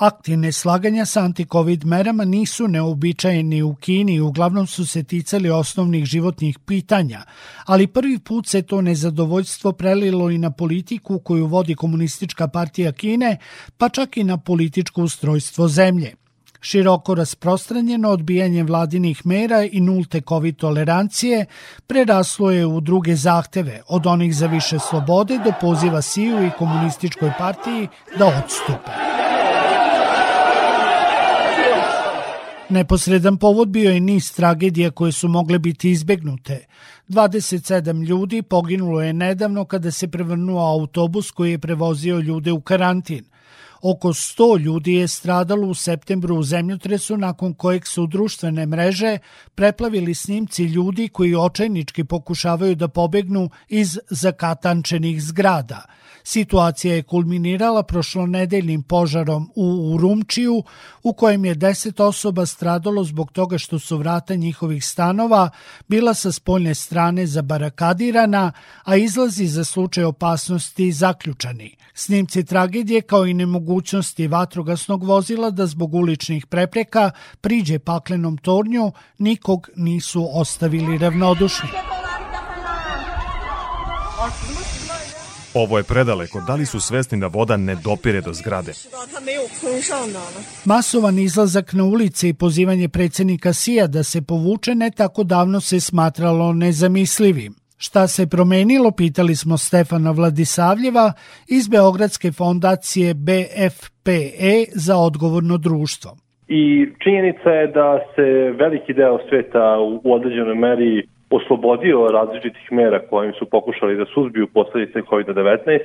Akti neslaganja sa antikovid merama nisu neobičajeni u Kini i uglavnom su se ticali osnovnih životnih pitanja, ali prvi put se to nezadovoljstvo prelilo i na politiku koju vodi Komunistička partija Kine, pa čak i na političko ustrojstvo zemlje. Široko rasprostranjeno odbijanje vladinih mera i nulte COVID tolerancije preraslo je u druge zahteve, od onih za više slobode do poziva Siju i komunističkoj partiji da odstupe. Neposredan povod bio je niz tragedija koje su mogle biti izbegnute. 27 ljudi poginulo je nedavno kada se prevrnuo autobus koji je prevozio ljude u karantin. Oko 100 ljudi je stradalo u septembru u zemljotresu nakon kojeg su društvene mreže preplavili snimci ljudi koji očajnički pokušavaju da pobegnu iz zakatančenih zgrada – Situacija je kulminirala prošlonedeljnim požarom u Urumčiju, u kojem je 10 osoba stradalo zbog toga što su vrata njihovih stanova bila sa spoljne strane zabarakadirana, a izlazi za slučaj opasnosti zaključani. Snimci tragedije kao i nemogućnosti vatrogasnog vozila da zbog uličnih prepreka priđe paklenom tornju nikog nisu ostavili ravnodušni. Ovo je predaleko, da li su svesni da voda ne dopire do zgrade? Masovan izlazak na ulice i pozivanje predsednika Sija da se povuče ne tako davno se smatralo nezamislivim. Šta se promenilo, pitali smo Stefana Vladisavljeva iz Beogradske fondacije BFPE za odgovorno društvo. I činjenica je da se veliki deo sveta u određenoj meri oslobodio različitih mera kojim su pokušali da suzbiju posledice COVID-19,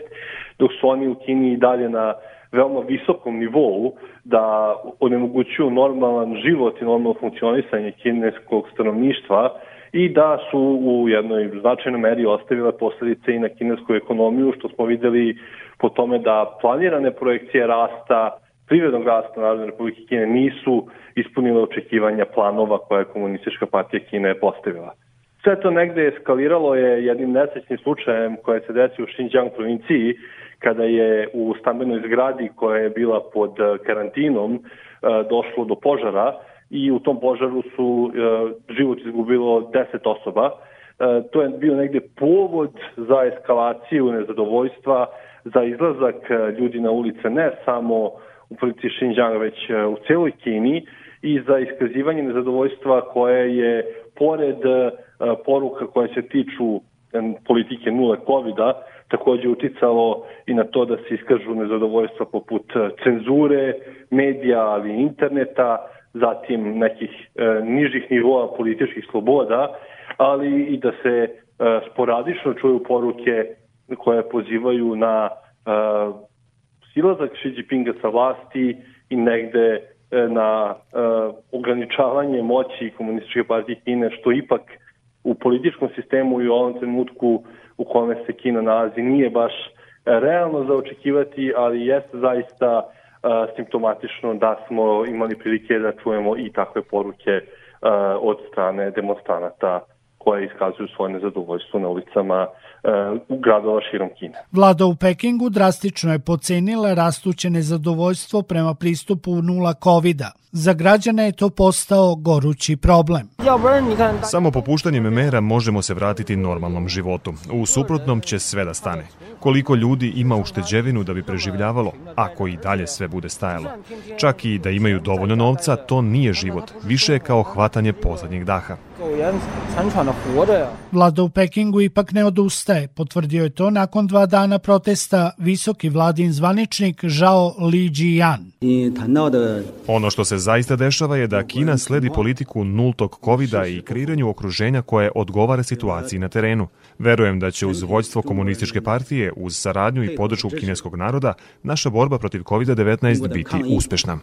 dok su oni u Kini i dalje na veoma visokom nivou da onemogućuju normalan život i normalno funkcionisanje kineskog stanovništva i da su u jednoj značajnoj meri ostavile posledice i na kinesku ekonomiju, što smo videli po tome da planirane projekcije rasta, privrednog rasta Narodne Republike Kine nisu ispunile očekivanja planova koje je Komunistička partija Kine postavila. Sve to negde eskaliralo je jednim nesrećnim slučajem koje se desio u Xinjiang provinciji kada je u stambenoj zgradi koja je bila pod eh, karantinom eh, došlo do požara i u tom požaru su eh, život izgubilo 10 osoba. To je bio negde povod za eskalaciju nezadovoljstva, za izlazak ljudi na ulice ne samo u policiji Xinjiang, već u celoj Kini i za iskazivanje nezadovoljstva koje je pored poruka koje se tiču politike nule covid takođe uticalo i na to da se iskažu nezadovoljstva poput e, cenzure, medija, ali i interneta, zatim nekih e, nižih nivoa političkih sloboda, ali i da se e, sporadično čuju poruke koje pozivaju na e, silazak Xi Jinpinga sa vlasti i negde e, na e, ograničavanje moći komunističke partije Kine, što ipak u političkom sistemu i u ovom trenutku u kome se Kina nalazi nije baš e, realno za očekivati, ali jeste zaista uh, simptomatično da smo imali prilike da čujemo i takve poruke uh, od strane demonstranata koje iskazuju svoje nezadovoljstvo na ulicama uh, u gradova širom Kine. Vlada u Pekingu drastično je pocenila rastuće nezadovoljstvo prema pristupu nula covid -a. Za građane je to postao gorući problem. Samo popuštanjem mera možemo se vratiti normalnom životu. U suprotnom će sve da stane. Koliko ljudi ima ušteđevinu da bi preživljavalo, ako i dalje sve bude stajalo. Čak i da imaju dovoljno novca, to nije život. Više je kao hvatanje poslednjeg daha. Vlada u Pekingu ipak ne odustaje. Potvrdio je to nakon dva dana protesta visoki vladin zvaničnik Zhao Li Jian. Ono što se zaista dešava je da Kina sledi politiku nultog covid i kreiranju okruženja koje odgovara situaciji na terenu. Verujem da će uz vođstvo komunističke partije, uz saradnju i podršku kineskog naroda, naša borba protiv COVID-19 biti uspešna.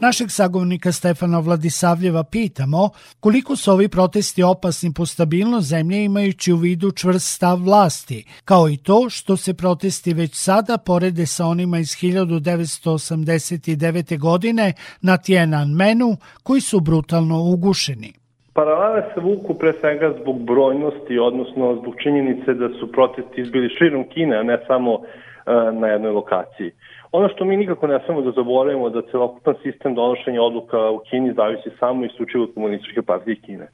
Našeg sagovnika Stefana Vladisavljeva pitamo koliko su ovi protesti opasni po stabilnost zemlje imajući u vidu čvrst stav vlasti, kao i to što se protesti već sada porede sa onima iz 1989. godine na Tiananmenu koji su brutalno ugušeni. Paralele se vuku pre svega zbog brojnosti, odnosno zbog činjenice da su protesti izbili širom Kine, a ne samo e, na jednoj lokaciji. Ono što mi nikako ne smemo da zaboravimo da celokupan sistem donošenja odluka u Kini zavisi samo i isključivo od komunističke partije Kine.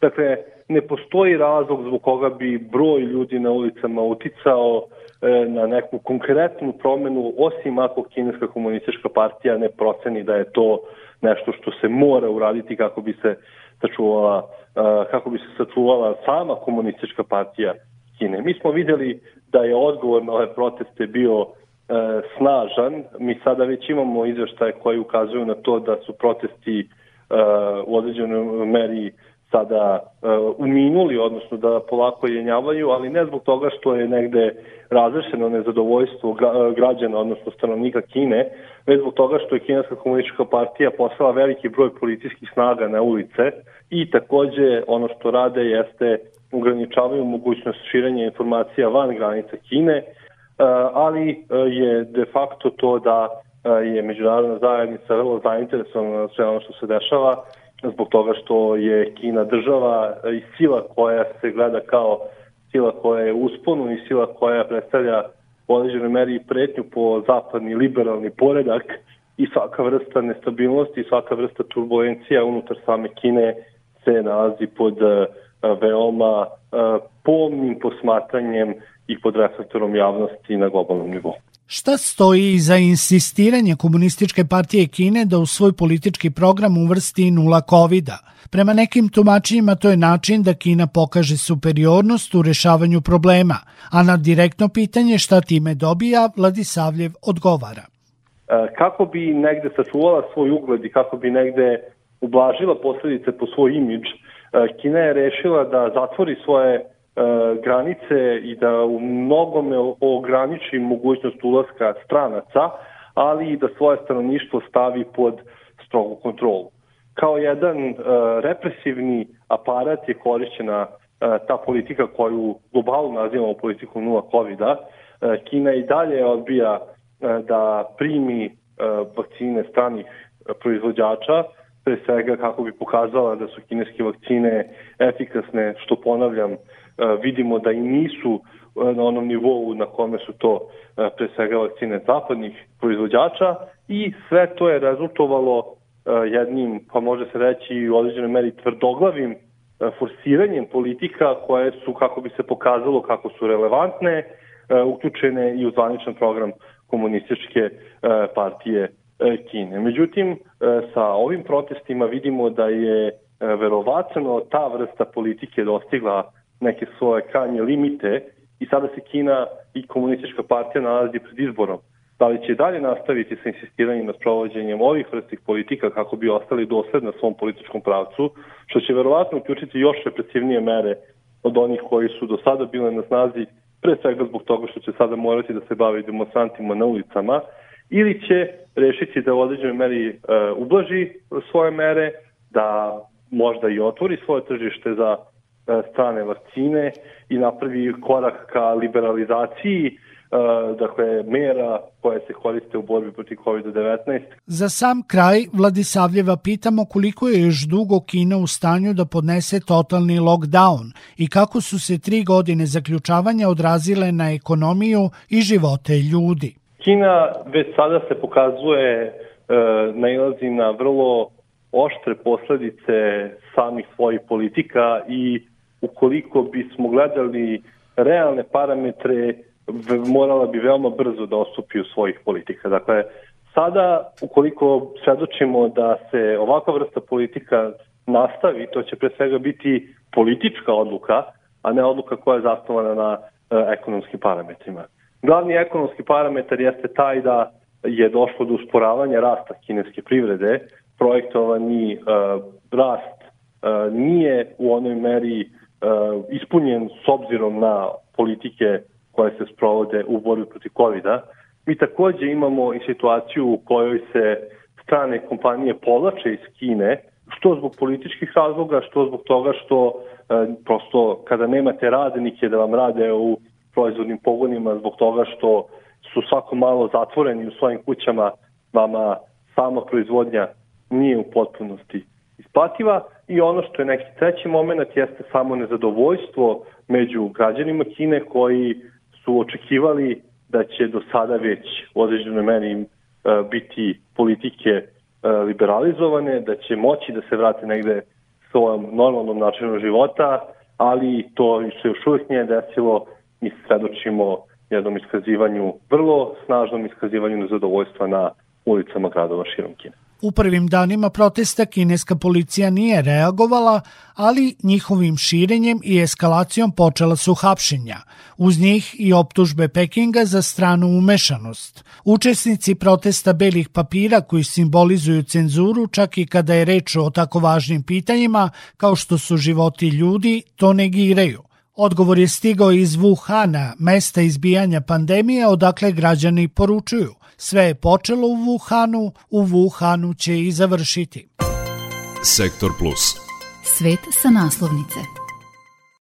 Dakle, ne postoji razlog zbog koga bi broj ljudi na ulicama uticao e, na neku konkretnu promenu, osim ako kineska komunistička partija ne proceni da je to nešto što se mora uraditi kako bi se sačuvala, e, kako bi se sačuvala sama komunistička partija Kine. Mi smo videli da je odgovor na ove proteste bio snažan. Mi sada već imamo izveštaje koji ukazuju na to da su protesti e, u određenoj meri sada uh, uminuli, odnosno da polako jenjavaju, ali ne zbog toga što je negde razrešeno nezadovoljstvo građana, odnosno stanovnika Kine, već zbog toga što je Kineska komunistička partija poslala veliki broj policijskih snaga na ulice i takođe ono što rade jeste ograničavaju mogućnost širenja informacija van granica Kine, ali je de facto to da je međunarodna zajednica vrlo zainteresovana na sve ono što se dešava, zbog toga što je Kina država i sila koja se gleda kao sila koja je usponu i sila koja predstavlja u određenoj meri pretnju po zapadni liberalni poredak i svaka vrsta nestabilnosti i svaka vrsta turbulencija unutar same Kine se nalazi pod veoma pomnim posmatranjem i pod reflektorom javnosti na globalnom nivou. Šta stoji za insistiranje Komunističke partije Kine da u svoj politički program uvrsti nula covid -a? Prema nekim tumačenjima to je način da Kina pokaže superiornost u rešavanju problema, a na direktno pitanje šta time dobija, Vladisavljev odgovara. E, kako bi negde sačuvala svoj ugled i kako bi negde ublažila posledice po svoj imidž, e, Kina je rešila da zatvori svoje granice i da u mnogome ograniči mogućnost ulaska stranaca, ali i da svoje stanovništvo stavi pod strogu kontrolu. Kao jedan uh, represivni aparat je korišćena uh, ta politika koju globalno nazivamo politiku nula covid -a. Uh, Kina i dalje odbija da primi vakcine stranih proizvođača, pre svega kako bi pokazala da su kineske vakcine efikasne, što ponavljam, vidimo da i nisu na onom nivou na kome su to pre svega vakcine zapadnih proizvođača i sve to je rezultovalo jednim, pa može se reći u određenoj meri tvrdoglavim forsiranjem politika koje su, kako bi se pokazalo kako su relevantne, uključene i u zvaničan program komunističke partije Kine. Međutim, sa ovim protestima vidimo da je verovatno ta vrsta politike dostigla neke svoje krajnje limite i sada se Kina i komunistička partija nalazi pred izborom. Da li će dalje nastaviti sa insistiranjem na sprovođenjem ovih vrstih politika kako bi ostali dosled na svom političkom pravcu, što će verovatno uključiti još represivnije mere od onih koji su do sada bile na snazi, pre svega zbog toga što će sada morati da se bave demonstrantima na ulicama, ili će rešiti da u određenoj meri e, ublaži svoje mere, da možda i otvori svoje tržište za strane vakcine i napravi korak ka liberalizaciji e, dakle, mera koje se koriste u borbi protiv COVID-19. Za sam kraj Vladisavljeva pitamo koliko je još dugo Kina u stanju da podnese totalni lockdown i kako su se tri godine zaključavanja odrazile na ekonomiju i živote ljudi. Kina već sada se pokazuje e, nailazi na vrlo oštre posledice samih svojih politika i ukoliko bismo gledali realne parametre, morala bi veoma brzo da ostupi u svojih politika. Dakle, sada, ukoliko svedočimo da se ovakva vrsta politika nastavi, to će pre svega biti politička odluka, a ne odluka koja je zasnovana na e, ekonomskim parametrima. Glavni ekonomski parametar jeste taj da je došlo do usporavanja rasta kineske privrede, projektovani e, rast nije u onoj meri uh, ispunjen s obzirom na politike koje se sprovode u borbi protiv covid -a. Mi takođe imamo i situaciju u kojoj se strane kompanije povlače iz Kine, što zbog političkih razloga, što zbog toga što uh, prosto kada nemate radnike da vam rade u proizvodnim pogonima, zbog toga što su svako malo zatvoreni u svojim kućama, vama sama proizvodnja nije u potpunosti isplativa i ono što je neki treći moment jeste samo nezadovoljstvo među građanima Kine koji su očekivali da će do sada već u određenoj meri e, biti politike e, liberalizovane, da će moći da se vrate negde svojom normalnom načinu života, ali to se još uvijek nije desilo. Mi svedočimo jednom iskazivanju, vrlo snažnom iskazivanju nezadovoljstva na ulicama gradova širom Kine. U prvim danima protesta kineska policija nije reagovala, ali njihovim širenjem i eskalacijom počela su hapšenja. Uz njih i optužbe Pekinga za stranu umešanost. Učesnici protesta belih papira koji simbolizuju cenzuru čak i kada je reč o tako važnim pitanjima kao što su životi ljudi, to negiraju. Odgovor je stigao iz Wuhana, mesta izbijanja pandemije odakle građani poručuju. Sve je počelo u Wuhanu, u Wuhanu će i završiti. Sektor Plus. Svet sa naslovnice.